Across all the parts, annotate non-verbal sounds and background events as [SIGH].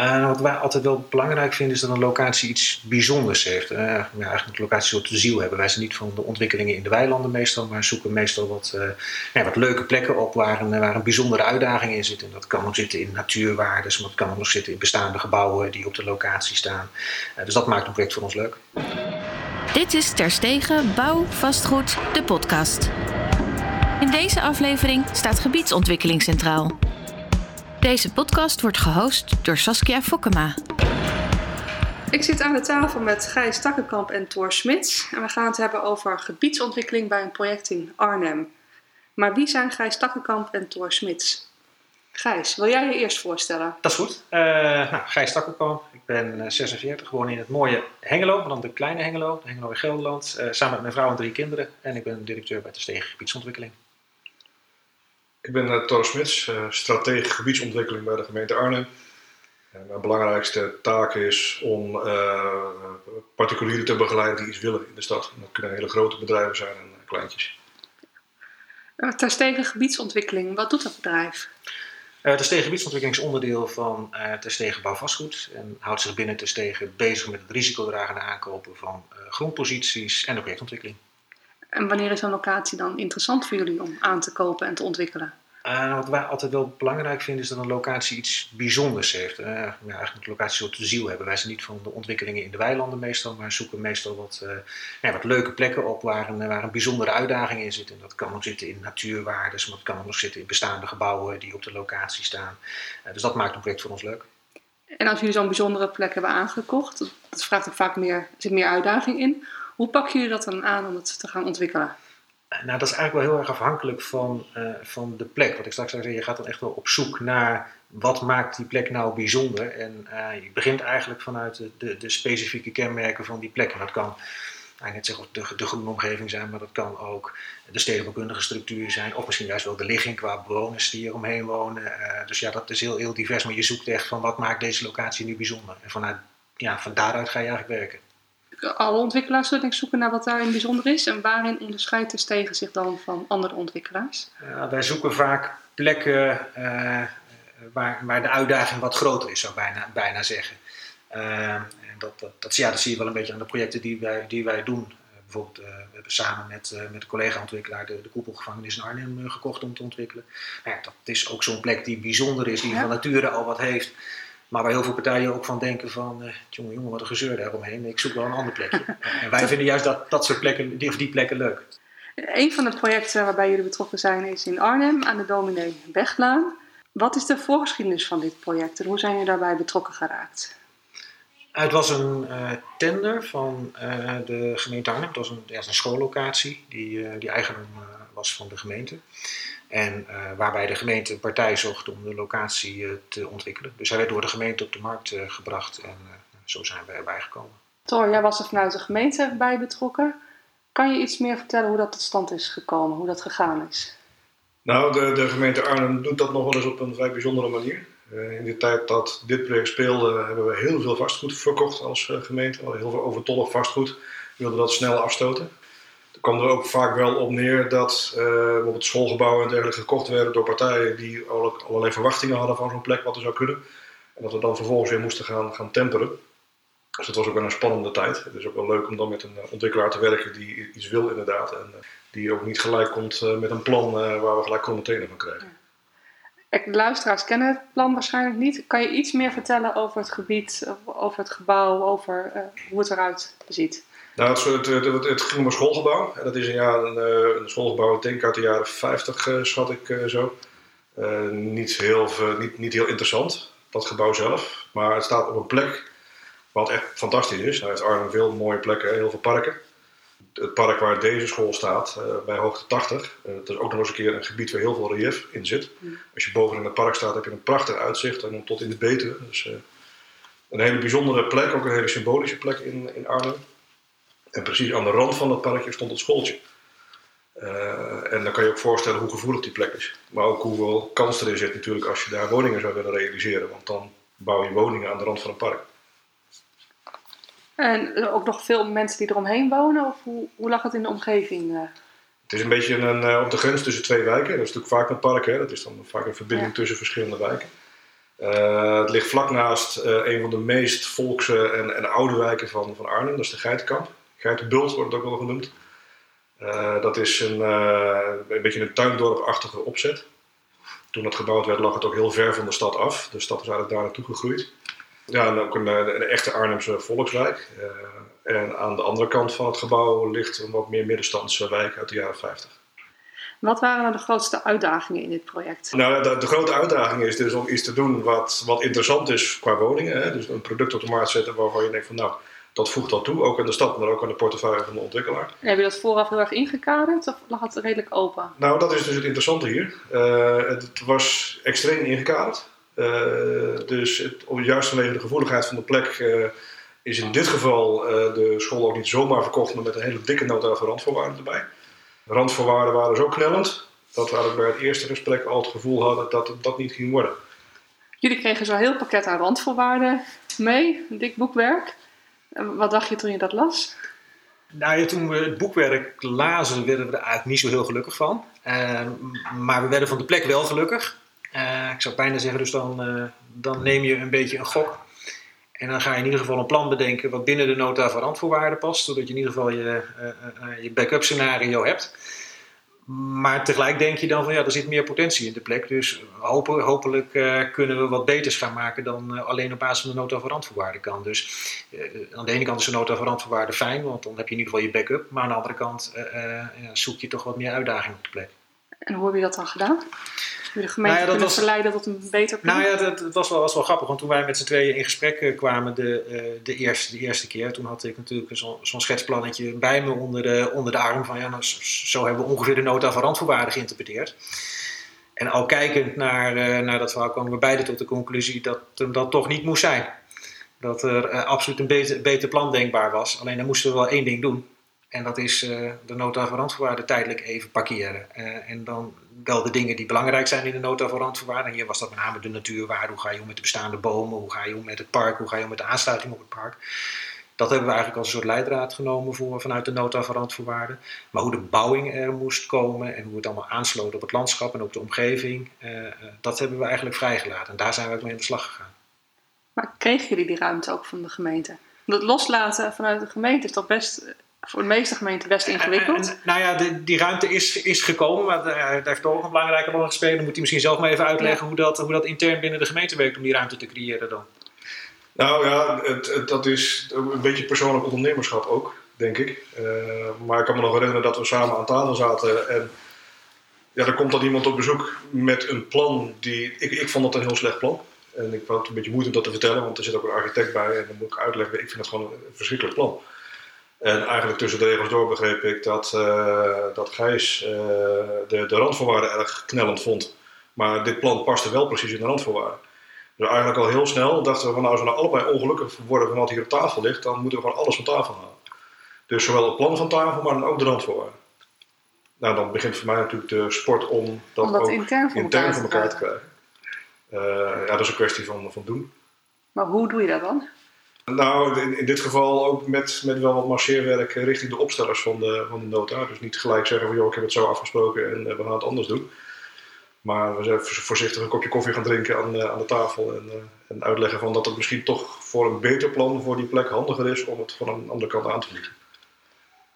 Uh, wat wij altijd wel belangrijk vinden is dat een locatie iets bijzonders heeft. Uh, ja, eigenlijk een locatie soort ziel hebben. Wij zijn niet van de ontwikkelingen in de weilanden meestal, maar zoeken meestal wat, ja, wat leuke plekken op waar een, waar een bijzondere uitdaging in zit. En dat kan ook zitten in natuurwaardes, maar dat kan ook zitten in bestaande gebouwen die op de locatie staan. dus dat maakt een project voor ons leuk. Dit is Terstegen Bouw Vastgoed, de podcast. In deze aflevering staat gebiedsontwikkeling centraal. Deze podcast wordt gehost door Saskia Fokkema. Ik zit aan de tafel met Gijs Takkenkamp en Thor Smits. En we gaan het hebben over gebiedsontwikkeling bij een project in Arnhem. Maar wie zijn Gijs Takkenkamp en Thor Smits? Gijs, wil jij je eerst voorstellen? Dat is goed. Uh, nou, Gijs Takkenkamp, ik ben 46, eh, gewoon in het mooie Hengelo, maar dan de kleine Hengelo, de Hengelo in Gelderland. Uh, samen met mijn vrouw en drie kinderen. En ik ben directeur bij de Stegen Gebiedsontwikkeling. Ik ben uh, Thor Smits, uh, stratege gebiedsontwikkeling bij de gemeente Arnhem. En mijn belangrijkste taak is om uh, particulieren te begeleiden die iets willen in de stad. dat kunnen hele grote bedrijven zijn en kleintjes. Ter Stegen Gebiedsontwikkeling, wat doet dat bedrijf? Uh, Stegen Gebiedsontwikkeling is onderdeel van uh, Ter Stegen Bouwvastgoed en houdt zich binnen Ter Stegen bezig met het risicodragende aankopen van uh, grondposities en de projectontwikkeling. En wanneer is een locatie dan interessant voor jullie om aan te kopen en te ontwikkelen? Uh, wat wij altijd wel belangrijk vinden is dat een locatie iets bijzonders heeft. Uh, ja, eigenlijk een locatie soort ziel hebben. Wij zijn niet van de ontwikkelingen in de weilanden meestal, maar zoeken meestal wat, uh, ja, wat leuke plekken op waar een, waar een bijzondere uitdaging in zit. En dat kan ook zitten in natuurwaardes, maar dat kan ook nog zitten in bestaande gebouwen die op de locatie staan. dus dat maakt een project voor ons leuk. En als jullie zo'n bijzondere plek hebben aangekocht, dat vraagt ook vaak meer, er zit meer uitdaging in. Hoe pakken jullie dat dan aan om het te gaan ontwikkelen? Nou, dat is eigenlijk wel heel erg afhankelijk van, uh, van de plek. Wat ik straks zei, je gaat dan echt wel op zoek naar wat maakt die plek nou bijzonder. En uh, je begint eigenlijk vanuit de, de, de, specifieke kenmerken van die plek. En dat kan, ik net zeggen, de, de groene omgeving zijn, maar dat kan ook de stedelijke structuur zijn. Of misschien juist wel de ligging qua bewoners die er omheen wonen. Dus ja, dat is heel, heel divers. Maar je zoekt echt van wat maakt deze locatie nu bijzonder. En vanuit, ja, van daaruit ga je eigenlijk werken alle ontwikkelaars denk ik, zoeken naar wat daarin bijzonder is. En waarin onderscheidt de Stegen zich dan van andere ontwikkelaars? Ja, wij zoeken vaak plekken uh, waar, waar de uitdaging wat groter is, zou ik bijna, bijna zeggen. Uh, en dat, dat, dat, ja, dat zie je wel een beetje aan de projecten die wij, die wij doen. bijvoorbeeld, we hebben samen met, met een collega-ontwikkelaar de, de koepelgevangenis in Arnhem gekocht om te ontwikkelen. Nou ja, dat is ook zo'n plek die bijzonder is, die ja. van nature al wat heeft. Maar waar heel veel partijen ook van denken van, uh, jongen, jongen, wat een gezeur daaromheen. Ik zoek wel een ander plekje. [LAUGHS] en wij vinden juist dat, dat soort plekken, die, of die plekken leuk. Een van de projecten waarbij jullie betrokken zijn is in Arnhem aan de Dominee Weglaan. Wat is de voorgeschiedenis van dit project en hoe zijn jullie daarbij betrokken geraakt? Het was een uh, tender van uh, de gemeente Arnhem. Het was een, ja, een schoollocatie die, die eigendom was van de gemeente. En uh, waarbij de gemeente een partij zocht om de locatie uh, te ontwikkelen. Dus hij werd door de gemeente op de markt uh, gebracht en zo zijn we erbij gekomen. Thor, jij was er vanuit de gemeente bij betrokken. Kan je iets meer vertellen hoe dat tot stand is gekomen, hoe dat gegaan is? Nou, de, de gemeente Arnhem doet dat nog wel eens op een vrij bijzondere manier. in de tijd dat dit project speelde, hebben we heel veel vastgoed verkocht als gemeente. We hadden heel veel overtollig vastgoed. We wilden dat snel afstoten kwam er ook vaak wel op neer dat uh, bijvoorbeeld schoolgebouwen en dergelijke gekocht werden door partijen die allerlei verwachtingen hadden van zo'n plek wat er zou kunnen. En dat we dan vervolgens weer moesten gaan, gaan temperen. Dus dat was ook wel een spannende tijd. Het is ook wel leuk om dan met een eh, ontwikkelaar te werken die iets wil inderdaad. En uh, die ook niet gelijk komt met een plan waar we gelijk commentaar van krijgen. De luisteraars kennen het plan waarschijnlijk niet. Kan je iets meer vertellen over het gebied, over het gebouw, over hoe het eruit ziet? Nou, het, het, het, het ging om een schoolgebouw. En dat is een, ja, een, eh, een schoolgebouw, ik denk uit de jaren 50, uh, eh, schat ik uh, zo. Uh, niet, heel, niet, niet heel interessant, dat gebouw zelf. Maar het staat op een plek wat echt fantastisch is. Hij heeft Arnhem veel mooie plekken, heel veel parken. Het park waar deze school staat, bij hoogte 80, dat is ook nog eens een keer een gebied waar heel veel relief in zit. Mm. Als je boven in het park staat, heb je een prachtig uitzicht en tot in de Betuwe. Dus een hele bijzondere plek, ook een hele symbolische plek in, in Arnhem. En precies aan de rand van dat parkje stond het schooltje. Uh, en dan kan je ook voorstellen hoe gevoelig die plek is. Maar ook hoeveel kans erin zit natuurlijk als je daar woningen zou willen realiseren. Want dan bouw je woningen aan de rand van een park. En ook nog veel mensen die eromheen wonen? Of hoe, hoe lag het in de omgeving? Uh? Het is een beetje een, uh, op de grens tussen twee wijken. Dat is natuurlijk vaak een park. Hè? Dat is dan vaak een verbinding ja. tussen verschillende wijken. Uh, het ligt vlak naast uh, een van de meest volkse en, en oude wijken van, van Arnhem, dat is de Geitenkamp. Geitenbult wordt het ook wel genoemd. Uh, dat is een, een beetje een tuindorpachtige opzet. Toen het gebouwd werd lag het ook heel ver van de stad af. De stad is eigenlijk daar naartoe gegroeid. Ja, en ook een, een echte Arnhemse volkswijk. en aan de andere kant van het gebouw ligt een wat meer middenstandse wijk uit de jaren 50. Wat waren nou de grootste uitdagingen in dit project? Nou, de, de, grote uitdaging is dus om iets te doen wat, wat interessant is qua woningen. Hè? Dus een product op de markt zetten waarvan je denkt van nou, dat voegt dat toe. Ook aan de stad, maar ook aan de portefeuille van de ontwikkelaar. En heb je dat vooraf heel erg ingekaderd of lag het redelijk open? Nou, dat is dus het interessante hier. Uh, het was extreem ingekaderd. Uh, dus het, juist vanwege de gevoeligheid van de plek uh, is in dit geval de school ook niet zomaar verkocht, maar met een hele dikke nota van randvoorwaarden erbij. De randvoorwaarden waren zo knellend dat we bij het eerste gesprek al het gevoel hadden dat het dat niet ging worden. Jullie kregen zo'n heel pakket aan randvoorwaarden mee, een dik boekwerk. Wat dacht je toen je dat las? Nou ja, toen we het boekwerk lazen, werden we er eigenlijk niet zo heel gelukkig van. Uh, maar we werden van de plek wel gelukkig. Uh, ik zou bijna zeggen, dus dan, uh, dan neem je een beetje een gok. En dan ga je in ieder geval een plan bedenken wat binnen de nota van randvoorwaarden past, zodat je in ieder geval je, uh, je backup scenario hebt. Maar tegelijk denk je dan van ja, er zit meer potentie in de plek. Dus hopen, hopelijk uh, kunnen we wat beters gaan maken dan uh, alleen op basis van de nota van kan. Dus uh, aan de ene kant is de nota van fijn, want dan heb je in ieder geval je backup. Maar aan de andere kant zoek je toch wat meer uitdaging op de plek. En hoe heb je dat dan gedaan? De gemeente nou ja, kunnen was, verleiden tot een beter plan? Nou ja, dat, dat was, wel, was wel grappig. Want toen wij met z'n tweeën in gesprek kwamen de, uh, de, eerste, de eerste keer... toen had ik natuurlijk zo'n zo schetsplannetje bij me onder de, onder de arm. Van ja, nou, zo hebben we ongeveer de nota van randvoorwaarden geïnterpreteerd. En al kijkend naar, uh, naar dat verhaal kwamen we beide tot de conclusie dat dat toch niet moest zijn. Dat er uh, absoluut een beter, beter plan denkbaar was. Alleen dan moesten we wel één ding doen. En dat is uh, de nota van tijdelijk even parkeren. Uh, en dan wel de dingen die belangrijk zijn in de nota van. En hier was dat met name de natuurwaarde. Hoe ga je om met de bestaande bomen? Hoe ga je om met het park? Hoe ga je om met de aansluiting op het park? Dat hebben we eigenlijk als een soort leidraad genomen voor, vanuit de nota van. Maar hoe de bouwing er moest komen en hoe het allemaal aansloot op het landschap en op de omgeving, uh, dat hebben we eigenlijk vrijgelaten. En daar zijn we ook mee aan de slag gegaan. Maar kregen jullie die ruimte ook van de gemeente? Dat loslaten vanuit de gemeente is toch best voor de meeste gemeenten best ingewikkeld. nou ja, de, die ruimte is, is gekomen, maar daar heeft ook een belangrijke rol gespeeld. Dan moet hij misschien zelf maar even uitleggen hoe, dat, hoe dat intern binnen de gemeente werkt om die ruimte te creëren dan. Nou ja, het, het, dat is een beetje persoonlijk ondernemerschap ook, denk ik. Uh, maar ik kan me nog herinneren dat we samen aan tafel zaten en ja, er komt dan iemand op bezoek met een plan die. Ik, ik vond dat een heel slecht plan. En ik had een beetje moeite om dat te vertellen, want er zit ook een architect bij en dan moet ik uitleggen. Ik vind het gewoon een verschrikkelijk plan. En eigenlijk tussen de regels door begreep ik dat, uh, dat Gijs uh, de, de randvoorwaarden erg knellend vond. Maar dit plan paste wel precies in de randvoorwaarden. Dus eigenlijk al heel snel dachten we van nou, als we nou allebei ongelukkig worden van wat hier op tafel ligt, dan moeten we gewoon alles van tafel halen. Dus zowel het plan van tafel, maar dan ook de randvoorwaarden. Nou, dan begint voor mij natuurlijk de sport om dat, om dat ook intern voor elkaar, te krijgen. Uh, ja, dat is een kwestie van, van doen. Maar hoe doe je dat dan? Nou, in, in, dit geval ook met, met wel wat marcheerwerk richting de opstellers van de, van de nota. Dus niet gelijk zeggen van joh, ik heb het zo afgesproken en uh, we gaan het anders doen. Maar we zijn voorzichtig een kopje koffie gaan drinken aan, uh, aan de tafel. En, uh, en, uitleggen van dat het misschien toch voor een beter plan voor die plek handiger is om het van een andere kant aan te vliegen.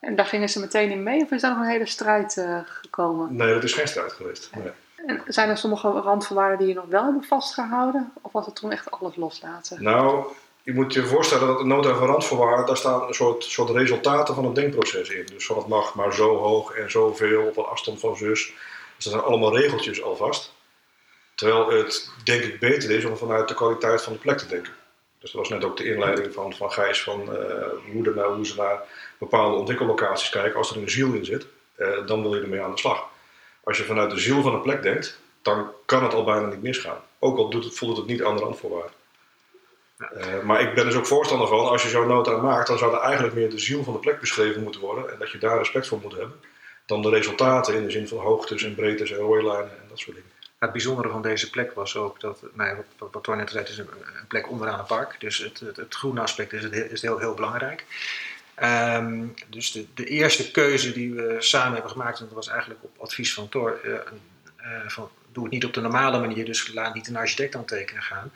En daar gingen ze meteen in mee of is daar nog een hele strijd gekomen? Nee, dat is geen strijd geweest. Nee. En zijn er sommige randvoorwaarden die je nog wel hebben vastgehouden? Of was het toen echt alles loslaten? Nou, je moet je voorstellen dat de nota van randvoorwaarden, daar staan een soort, soort resultaten van het denkproces in. Dus van het mag maar zo hoog en zoveel op een afstand van zus. Dus dat zijn allemaal regeltjes alvast. Terwijl het denk ik beter is om vanuit de kwaliteit van de plek te denken. Dus dat was net ook de inleiding van, van Gijs van uh, hoe, de, hoe ze naar bepaalde ontwikkellocaties kijken. Als er een ziel in zit, uh, dan wil je ermee aan de slag. Als je vanuit de ziel van een plek denkt, dan kan het al bijna niet misgaan. Ook al doet het, voelt het niet aan de randvoorwaarden. Uh, maar ik ben dus ook voorstander van, als je zo'n nota maakt, dan zou er eigenlijk meer de ziel van de plek beschreven moeten worden. En dat je daar respect voor moet hebben. Dan de resultaten in de zin van hoogtes en breedtes en rooilijnen en dat soort dingen. Het bijzondere van deze plek was ook dat, nou ja, wat, wat net zei, het is een, een, plek onderaan het park. Dus het, het, het groene aspect is, is heel, heel belangrijk. Um, dus de, de, eerste keuze die we samen hebben gemaakt, en dat was eigenlijk op advies van Thor, uh, uh, van, doe het niet op de normale manier, dus laat niet een architect aan het tekenen gaan.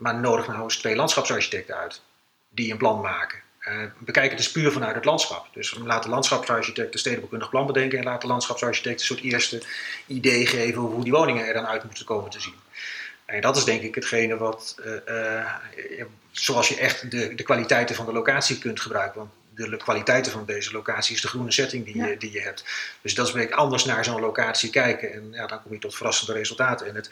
Maar nodig nou eens twee landschapsarchitecten uit die een plan maken. Uh, we kijken dus puur vanuit het landschap. Dus laten de landschapsarchitect een stedenbouwkundig plan bedenken en laten de landschapsarchitect een soort eerste idee geven hoe die woningen er dan uit moeten komen te zien. En dat is denk ik hetgene wat, uh, uh, zoals je echt de, de kwaliteiten van de locatie kunt gebruiken. De kwaliteiten van deze locatie is de groene setting die, je, die je hebt. Dus dat is een beetje anders naar zo'n locatie kijken. En ja, dan kom je tot verrassende resultaten. En het,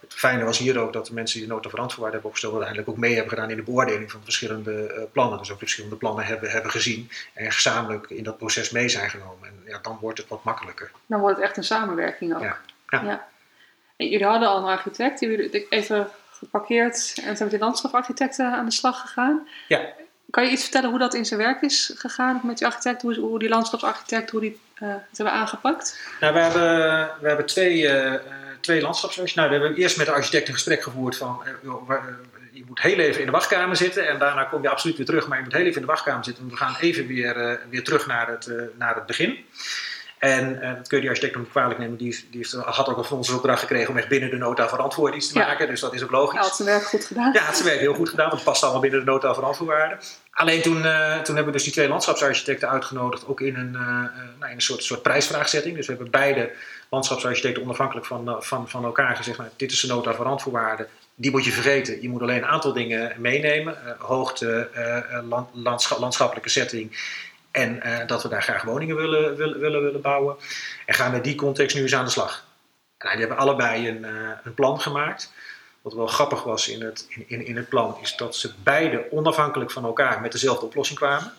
het fijne was hier ook dat de mensen die de nota verantwoord hebben opgesteld, uiteindelijk ook mee hebben gedaan in de beoordeling van de verschillende uh, plannen. Dus ook de verschillende plannen hebben, hebben gezien en gezamenlijk in dat proces mee zijn genomen. En ja, dan wordt het wat makkelijker. Dan wordt het echt een samenwerking ook. Ja. ja. ja. En jullie hadden al een architect, die jullie even geparkeerd en zijn met die landschaparchitecten aan de slag gegaan. Ja. Kan je iets vertellen hoe dat in zijn werk is gegaan met die architect, hoe, die landschapsarchitect, hoe die uh, het hebben aangepakt? Nou, we hebben, we hebben twee, uh, twee landschapsarchitecten. Nou, we hebben eerst met de architect een gesprek gevoerd van, uh, je moet heel even in de wachtkamer zitten en daarna kom je absoluut weer terug, maar je moet heel even in de wachtkamer zitten. We gaan even weer, weer terug naar het, naar het begin. En uh, dat kun je die architect niet kwalijk nemen. Die, die had ook een opdracht gekregen om echt binnen de nota van antwoord iets te maken. Dus dat is ook logisch. Hij had zijn werk goed gedaan. Ja, had zijn werk heel goed gedaan. Want het past allemaal binnen de nota van antwoordwaarde. Alleen toen, uh, toen hebben we dus die twee landschapsarchitecten uitgenodigd. Ook in een, uh, nou, in een soort, soort prijsvraagzetting. Dus we hebben beide landschapsarchitecten onafhankelijk van, van, van elkaar gezegd. Nou, dit is de nota van antwoordwaarde. Die moet je vergeten. Je moet alleen een aantal dingen meenemen. hoogte, land, landschap, landschappelijke setting en uh, dat we daar graag woningen willen, willen, willen, willen bouwen. En gaan met die context nu eens aan de slag. Nou, die hebben allebei een, uh, een plan gemaakt. Wat wel grappig was in het, in, in, in het plan, is dat ze beide onafhankelijk van elkaar met dezelfde oplossing kwamen.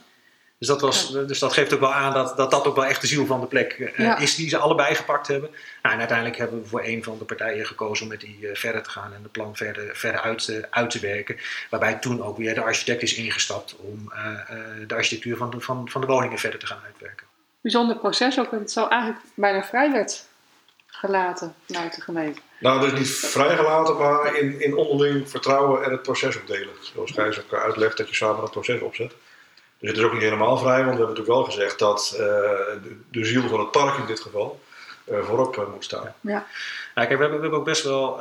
Dus dat, was, dus dat geeft ook wel aan dat, dat dat ook wel echt de ziel van de plek uh, ja. is die ze allebei gepakt hebben. Nou, en uiteindelijk hebben we voor een van de partijen gekozen om met die uh, verder te gaan en de plan verder, verder uit, uh, uit te werken. Waarbij toen ook weer de architect is ingestapt om de architectuur van de, van, van de woningen verder te gaan uitwerken. Bijzonder proces ook, het zou eigenlijk bijna vrij werd gelaten vanuit de gemeente. Nou, dus niet vrijgelaten, maar in, in onderling vertrouwen en het proces opdelen. Zoals Gijs ook uitlegt, dat je samen het proces opzet. Dus het is ook niet helemaal vrij, want we hebben natuurlijk wel gezegd dat uh, de, de, ziel van het park in dit geval uh, voorop uh, moet staan. Ja. Nou, kijk, we hebben, we hebben ook best wel,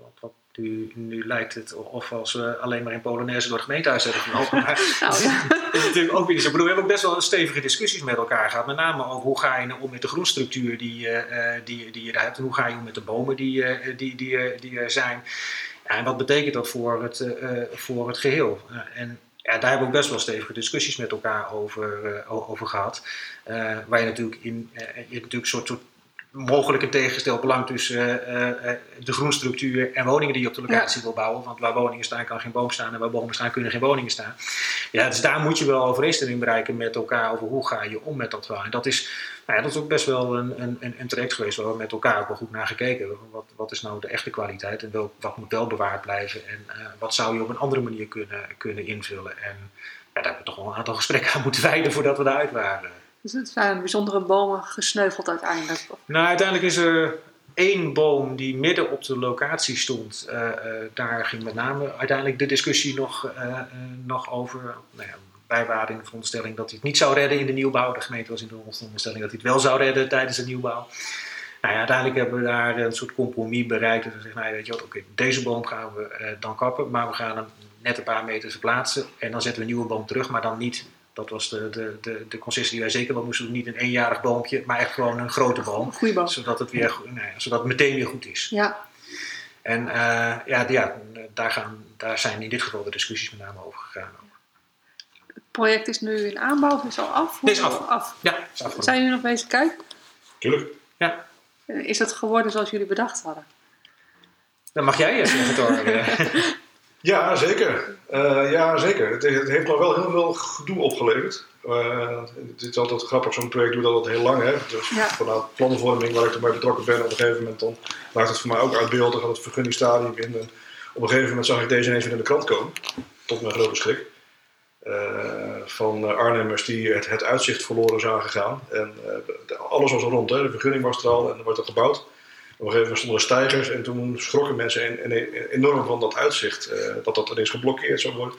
wat, wat nu, nu, lijkt het of als we alleen maar in Polonaise door het gemeentehuis hebben gelopen. Maar [LAUGHS] nou, ja. dat is natuurlijk ook weer zo. Ik bedoel, we hebben ook best wel stevige discussies met elkaar gehad. Met name over hoe ga je nou om met de groenstructuur die, die, die je daar hebt. En hoe ga je om met de bomen die, die, die, die er zijn. Ja, en wat betekent dat voor het, voor het geheel? en ja, daar hebben we ook best wel stevige discussies met elkaar over, uh, over gehad. Uh, waar je natuurlijk in uh, je natuurlijk een soort, soort mogelijk een tegengesteld belang tussen de groenstructuur en woningen die je op de locatie ja. wil bouwen. Want waar woningen staan kan geen boom staan en waar bomen staan kunnen geen woningen staan. Ja, dus daar moet je wel overeenstemming bereiken met elkaar over hoe ga je om met dat wel. En dat is, nou ja, dat is ook best wel een, een, een traject geweest waar we met elkaar ook wel goed naar gekeken hebben. Wat, wat is nou de echte kwaliteit en wel, wat moet wel bewaard blijven en uh, wat zou je op een andere manier kunnen, kunnen invullen. En ja, daar hebben we toch wel een aantal gesprekken aan moeten wijden voordat we daaruit waren. Dus het zijn bijzondere bomen gesneuveld uiteindelijk? Nou, uiteindelijk is er één boom die midden op de locatie stond. Uh, uh, daar ging met name uiteindelijk de discussie nog, uh, nog over. Nou ja, wij waren in de veronderstelling dat hij het niet zou redden in de nieuwbouw. De gemeente was in de veronderstelling dat hij het wel zou redden tijdens de nieuwbouw. Nou ja, uiteindelijk hebben we daar een soort compromis bereikt. Dus we zeggen, nou, weet je wat, oké, deze boom gaan we dan kappen, maar we gaan hem net een paar meter verplaatsen. En dan zetten we een nieuwe boom terug, maar dan niet dat was de, de, de, de concessie die wij zeker wel moesten doen. Niet een eenjarig boompje, maar echt gewoon een grote boom. Een goede boom. Zodat het, weer, nou ja, zodat het meteen weer goed is. Ja. En uh, ja, ja daar, gaan, daar zijn in dit geval de discussies met name over gegaan. Het project is nu in aanbouw, is al af? Het is af. af. Ja, is af. Zijn jullie nog bezig kijken? Tuurlijk. Ja. Is het geworden zoals jullie bedacht hadden? Dan mag jij eerst even [LAUGHS] Ja, zeker. Uh, ja, zeker. Het, het, heeft nog wel heel veel gedoe opgeleverd. Uh, het is altijd grappig, zo'n project doet dat heel lang. Hè? Dus ja. vanuit planvorming, waar ik erbij betrokken ben, op een gegeven moment dan maakt het voor mij ook uit beeld. Dan gaat het vergunningsstadium in. En op een gegeven moment zag ik deze ineens weer in de krant komen. Tot mijn grote schrik. Uh, van Arnhemmers die het, het, uitzicht verloren zagen gaan. En alles was er rond. Hè? De vergunning was er al en er wordt er gebouwd. Op een gegeven moment stonden er stijgers en toen schrokken mensen enorm van dat uitzicht. Uh, dat dat ineens geblokkeerd zou worden.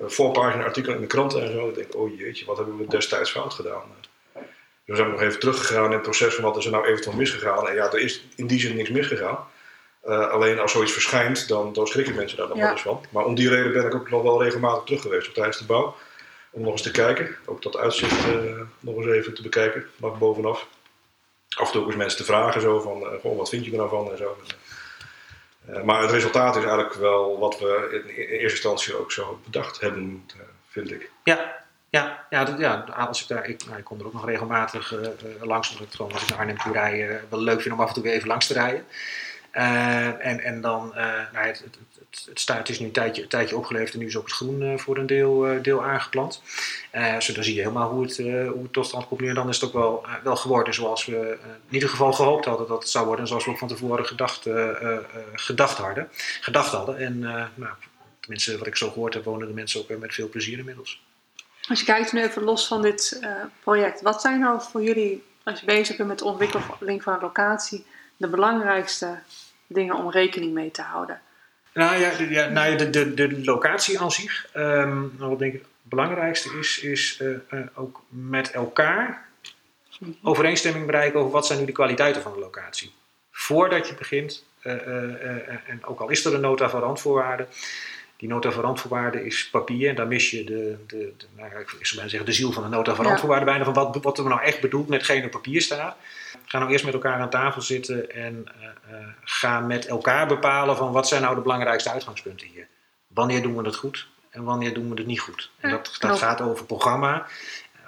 Voorpagina artikel in de kranten en zo. Ik denk, oh jeetje, wat hebben we destijds fout gedaan. we zijn nog even teruggegaan in het proces van wat is er nou eventueel misgegaan. En ja, er is in die zin niks misgegaan. Uh, alleen als zoiets verschijnt, dan, dan schrikken mensen daar dan wel eens van. Maar om die reden ben ik ook nog wel regelmatig terug geweest tijdens de bouw. Om nog eens te kijken, ook dat uitzicht uh, nog eens even te bekijken, vanaf bovenaf. Af en toe ook eens mensen te vragen, zo van, uh, goh, wat vind je er nou van en zo. maar het resultaat is eigenlijk wel wat we in, in eerste instantie ook zo bedacht hebben, vind ik. Ja, ja, ja, ja als ik, daar, ik, nou, ik kom er ook nog regelmatig uh, langs, omdat ik gewoon als ik naar Arnhem toe rij, wel leuk vind om af en toe even langs te rijden. Uh, en, en dan, nou, het, het, het, staat is nu een tijdje, een tijdje opgeleverd en nu is ook het groen voor een deel, deel aangeplant. dus dan zie je helemaal hoe het, hoe het tot stand komt nu. En dan is het ook wel, wel geworden zoals we in ieder geval gehoopt hadden dat het zou worden. En zoals we ook van tevoren gedacht, gedacht, hadden, gedacht hadden. En nou, tenminste, wat ik zo gehoord heb, wonen de mensen ook met veel plezier inmiddels. Als je kijkt nu even los van dit project, wat zijn nou voor jullie, als je bezig bent met de ontwikkeling van een locatie, de belangrijkste dingen om rekening mee te houden? Nou ja, de, ja, nou ja, de, de, de locatie aan zich, um, wat denk ik het belangrijkste is, is uh, uh, ook met elkaar overeenstemming bereiken over wat zijn nu de kwaliteiten van de locatie. Voordat je begint, en ook al is er een nota van randvoorwaarden, die nota van randvoorwaarden is papier. En daar mis je de, de, de nou ik zou zeggen, de ziel van de nota van randvoorwaarden bijna. Van wat, wat er nou echt bedoeld met geen op papier staat. Ga nou eerst met elkaar aan tafel zitten en uh, uh, ga met elkaar bepalen van wat zijn nou de belangrijkste uitgangspunten hier. Wanneer doen we het goed en wanneer doen we het niet goed. En dat, dat gaat over programma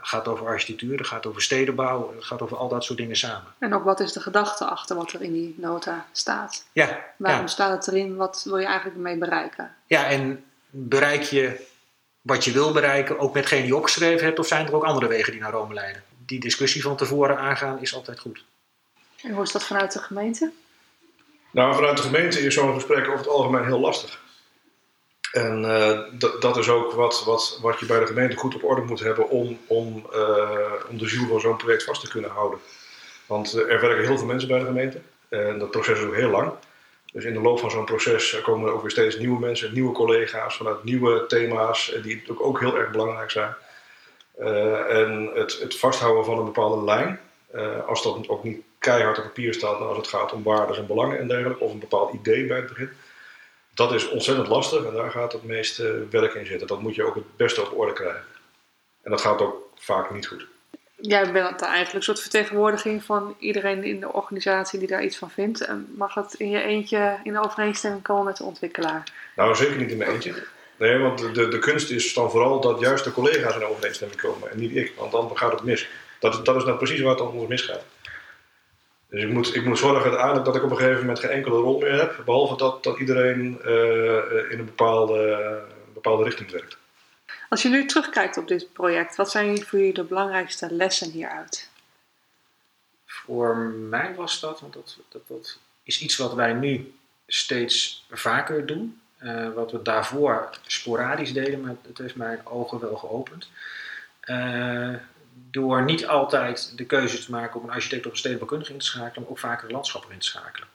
gaat over architectuur, het gaat over stedenbouw, het gaat over al dat soort dingen samen. En ook wat is de gedachte achter wat er in die nota staat? Ja. Waarom staat het erin? Wat wil je eigenlijk ermee bereiken? Ja, en bereik je wat je wil bereiken ook met hetgeen die je opgeschreven hebt, of zijn er ook andere wegen die naar Rome leiden? Die discussie van tevoren aangaan is altijd goed. En hoe is dat vanuit de gemeente? Nou, vanuit de gemeente is zo'n gesprek over het algemeen heel lastig. En uh, dat is ook wat, wat, wat je bij de gemeente goed op orde moet hebben om, om, uh, om de ziel van zo'n project vast te kunnen houden. Want uh, er werken heel veel mensen bij de gemeente en dat proces is ook heel lang. Dus in de loop van zo'n proces komen er ook weer steeds nieuwe mensen, nieuwe collega's vanuit nieuwe thema's, die ook, ook heel erg belangrijk zijn. en het, het, vasthouden van een bepaalde lijn, als dat ook niet keihard op papier staat, maar als het gaat om waarden en belangen en dergelijke, of een bepaald idee bij het begin dat is ontzettend lastig en daar gaat het meeste werk in zitten. Dat moet je ook het beste op orde krijgen. En dat gaat ook vaak niet goed. Jij bent eigenlijk een soort vertegenwoordiging van iedereen in de organisatie die daar iets van vindt. En mag het in je eentje in overeenstemming komen met de ontwikkelaar? Nou, zeker niet in mijn eentje. Nee, want de, de kunst is dan vooral dat juist de collega's in overeenstemming komen en niet ik, want dan gaat het mis. Dat, dat is nou precies waar het ons misgaat. Dus ik moet, ik moet zorgen uiteindelijk dat ik op een gegeven moment geen enkele rol meer heb, behalve dat, dat iedereen uh, in een bepaalde, bepaalde richting werkt. Als je nu terugkijkt op dit project, wat zijn voor jullie de belangrijkste lessen hieruit? Voor mij was dat, want dat, dat, dat is iets wat wij nu steeds vaker doen. Uh, wat we daarvoor sporadisch deden, maar het heeft mijn ogen wel geopend. Uh, door niet altijd de keuze te maken om een architect of een stedenbouwkundige in te schakelen, maar ook vaker een landschapper in te schakelen.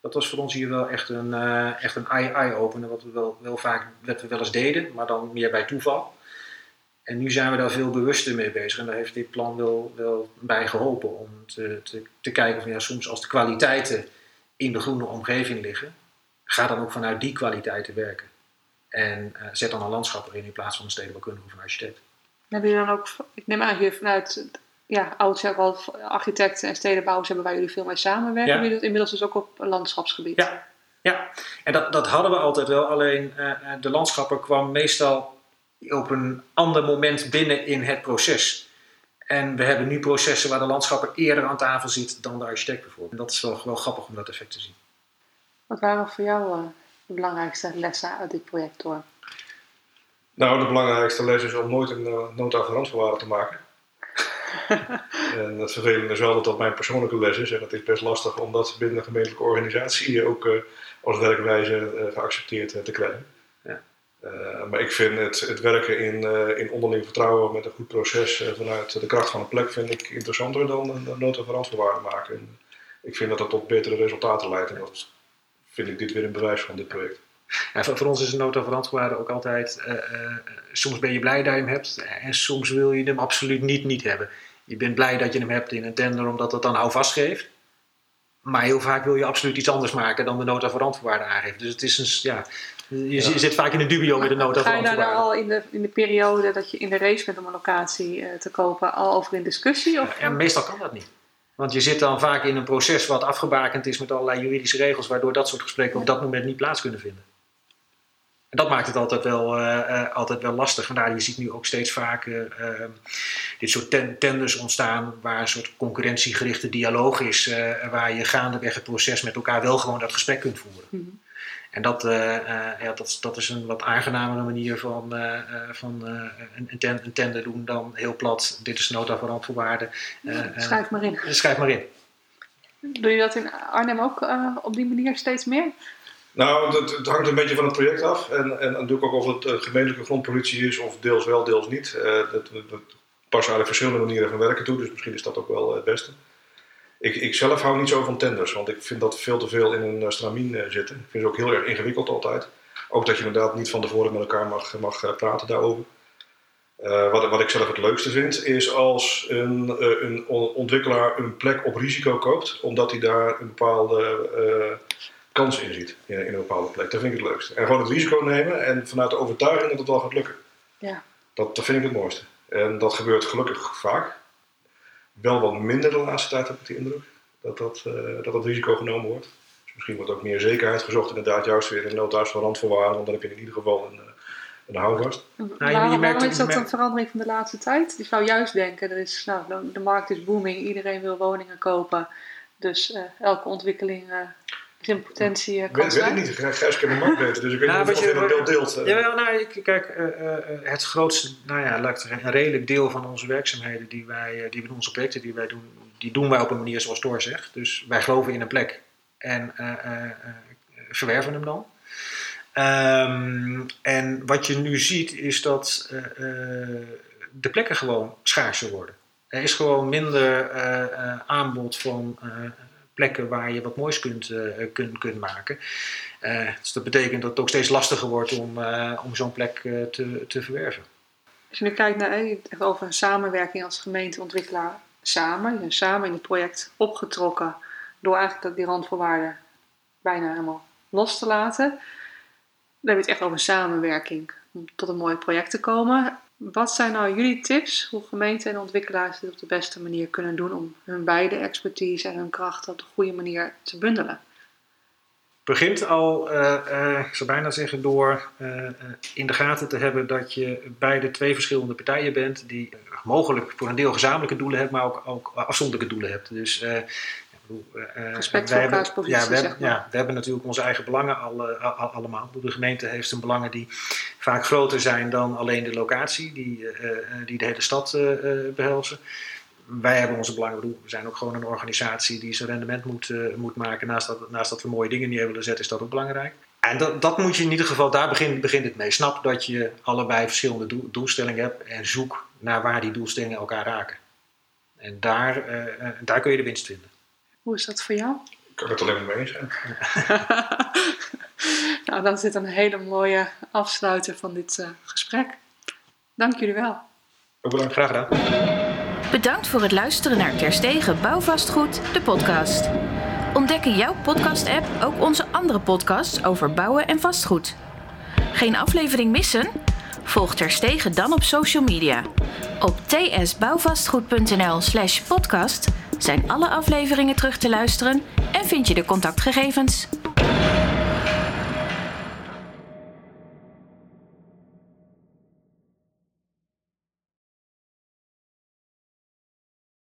Dat was voor ons hier wel echt een, uh, echt een eye-opener, wat we wel, wel vaak wat we wel eens deden, maar dan meer bij toeval. En nu zijn we daar veel bewuster mee bezig en daar heeft dit plan wel, wel bij geholpen om te, te, kijken van ja, soms als de kwaliteiten in de groene omgeving liggen, ga dan ook vanuit die kwaliteiten werken. En uh, zet dan een landschapper in in plaats van een stedenbouwkundige of een architect. Hebben jullie dan ook, ik neem aan hier vanuit, ja, oud ook al architecten en stedenbouwers hebben waar jullie veel mee samenwerken. Ja. Jullie inmiddels dus ook op landschapsgebied. Ja, ja. en dat, dat hadden we altijd wel. Alleen uh, de landschapper kwam meestal op een ander moment binnen in het proces. En we hebben nu processen waar de landschapper eerder aan tafel zit dan de architect bijvoorbeeld. En dat is wel, wel grappig om dat effect te zien. Wat waren voor jou uh, de belangrijkste lessen uit dit project door? Nou, de belangrijkste les is om nooit een uh, nota van randvoorwaarden te maken. [LAUGHS] en het vervelende is wel dat dat mijn persoonlijke les is. En het is best lastig om dat binnen een gemeentelijke organisatie ook uh, als werkwijze uh, geaccepteerd te krijgen. Ja. maar ik vind het, het werken in, in onderling vertrouwen met een goed proces vanuit de kracht van een plek vind ik interessanter dan een, nota van randvoorwaarden maken. En ik vind dat dat tot betere resultaten leidt. En dat vind ik dit weer een bewijs van dit project. Ja, voor, ons is een nota ook altijd, uh, uh, soms ben je blij dat je hem hebt en soms wil je hem absoluut niet niet hebben. Je bent blij dat je hem hebt in een tender omdat het dan houvast geeft. Maar heel vaak wil je absoluut iets anders maken dan de nota voor randvoorwaarden aangeeft. Dus het is een, ja, je, zit vaak in een dubio met de nota Ga je daar randvoorwaarden. al in de, in de periode dat je in de race bent om een locatie eh, te kopen al over in discussie? Of, En meestal kan dat niet. Want je zit dan vaak in een proces wat afgebakend is met allerlei juridische regels, waardoor dat soort gesprekken op dat moment niet plaats kunnen vinden. En dat maakt het altijd wel, eh, eh, altijd wel lastig. Vandaar je ziet nu ook steeds vaker eh, dit soort ten- tenders ontstaan, waar een soort concurrentiegerichte dialoog is, eh, waar je gaandeweg het proces met elkaar wel gewoon dat gesprek kunt voeren. Mhm. En dat, ja, dat, dat is een wat aangenamere manier van, van een, een, ten- een tender doen dan heel plat. Dit is nota voor randvoorwaarden. Schrijf maar in. schrijf maar in. Doe je dat in Arnhem ook op die manier steeds meer? Nou, dat, het hangt een beetje van het project af. En, en natuurlijk ook of het een gemeentelijke grondpolitie is, of deels wel, deels niet. Eh, dat, dat, dat passen eigenlijk verschillende manieren van werken toe, dus misschien is dat ook wel het beste. Ik, ik zelf hou niet zo van tenders, want ik vind dat veel te veel in een eh, stramien eh, zitten. Ik vind het ook heel erg ingewikkeld altijd. Ook dat je inderdaad niet van tevoren met elkaar mag, mag eh, praten daarover. Eh, wat, wat ik zelf het leukste vind, is als een, eh, een on- ontwikkelaar een plek op risico koopt, omdat hij daar een bepaalde eh, kans in ziet in, in een bepaalde plek. Dat vind ik het leukste. En gewoon het risico nemen en vanuit de overtuiging dat het wel gaat lukken. Ja. Dat, dat vind ik het mooiste. En dat gebeurt gelukkig vaak. Wel wat minder de laatste tijd heb ik de indruk dat dat, eh, dat, dat risico genomen wordt. Dus misschien wordt ook meer zekerheid gezocht, inderdaad, juist weer in noodhuis van randvoorwaarden, want dan heb je in ieder geval een, eh, een houvast. je- je waarom, merkt is dat je een verandering van de laatste tijd? Je zou juist denken, er is, nou, de, de markt is booming, iedereen wil woningen kopen. Dus eh, elke ontwikkeling eh, in potentie uh, Ik weet, weet ik niet, Gijs kent de markt beter, dus ik weet Nou, niet of je je, dat beeld deelt. eh. Ja, nou, ik, kijk, eh, eh, eh, het grootste, nou ja, laat ik zeggen, een redelijk deel van onze werkzaamheden die wij, eh, die we doen, onze projecten die wij doen, die doen wij op een manier zoals Thor zegt. Dus wij geloven in een plek en eh, eh, eh, verwerven hem dan. Ehm, en wat je nu ziet is dat eh, eh, de plekken gewoon schaarser worden. Er is gewoon minder eh, eh, aanbod van eh, plekken waar je wat moois kunt, eh, kunt, kunt maken. Eh, dus dat betekent dat het ook steeds lastiger wordt om, eh, om zo'n plek te, te verwerven. Als je nu kijkt naar, over een samenwerking als gemeenteontwikkelaar samen. Je bent samen in het project opgetrokken door eigenlijk die randvoorwaarden bijna helemaal los te laten. Dan heb je het echt over samenwerking om tot een mooi project te komen. Wat zijn nou jullie tips hoe gemeenten en ontwikkelaars dit op de beste manier kunnen doen om hun beide expertise en hun krachten op de goede manier te bundelen? begint al, eh, ik zou bijna zeggen, door eh, in de gaten te hebben dat je bij de twee verschillende partijen bent, die mogelijk voor een deel gezamenlijke doelen hebben, maar ook, ook afzonderlijke doelen hebt. Dus, eh, eh, Respect wij voor elkaars hebben- positie, ja, we zeg hebben, maar. ja, we hebben natuurlijk onze eigen belangen al, al- allemaal. De gemeente heeft zijn belangen die vaak groter zijn dan alleen de locatie, die, eh, die de hele stad eh, behelzen wij hebben onze belangen. We zijn ook gewoon een organisatie die zijn rendement moet, moet maken. Naast dat, naast dat we mooie dingen neer willen zetten, is dat ook belangrijk. En dat, dat moet je in ieder geval, daar begint, begint het mee. Snap dat je allebei verschillende doel- doelstellingen hebt en zoek naar waar die doelstellingen elkaar raken. En daar, daar kun je de winst vinden. Hoe is dat voor jou? Ik kan het alleen maar mee eens [LAUGHS] zijn. nou, dan zit een hele mooie afsluiter van dit eh, gesprek. Dank jullie wel. Ook bedankt. Graag gedaan. Bedankt voor het luisteren naar Terstegen Bouwvastgoed, de podcast. Ontdek in jouw podcast-app ook onze andere podcasts over bouwen en vastgoed. Geen aflevering missen? Volg Terstegen dan op social media. Op tsbouwvastgoed.nl slash podcast zijn alle afleveringen terug te luisteren en vind je de contactgegevens.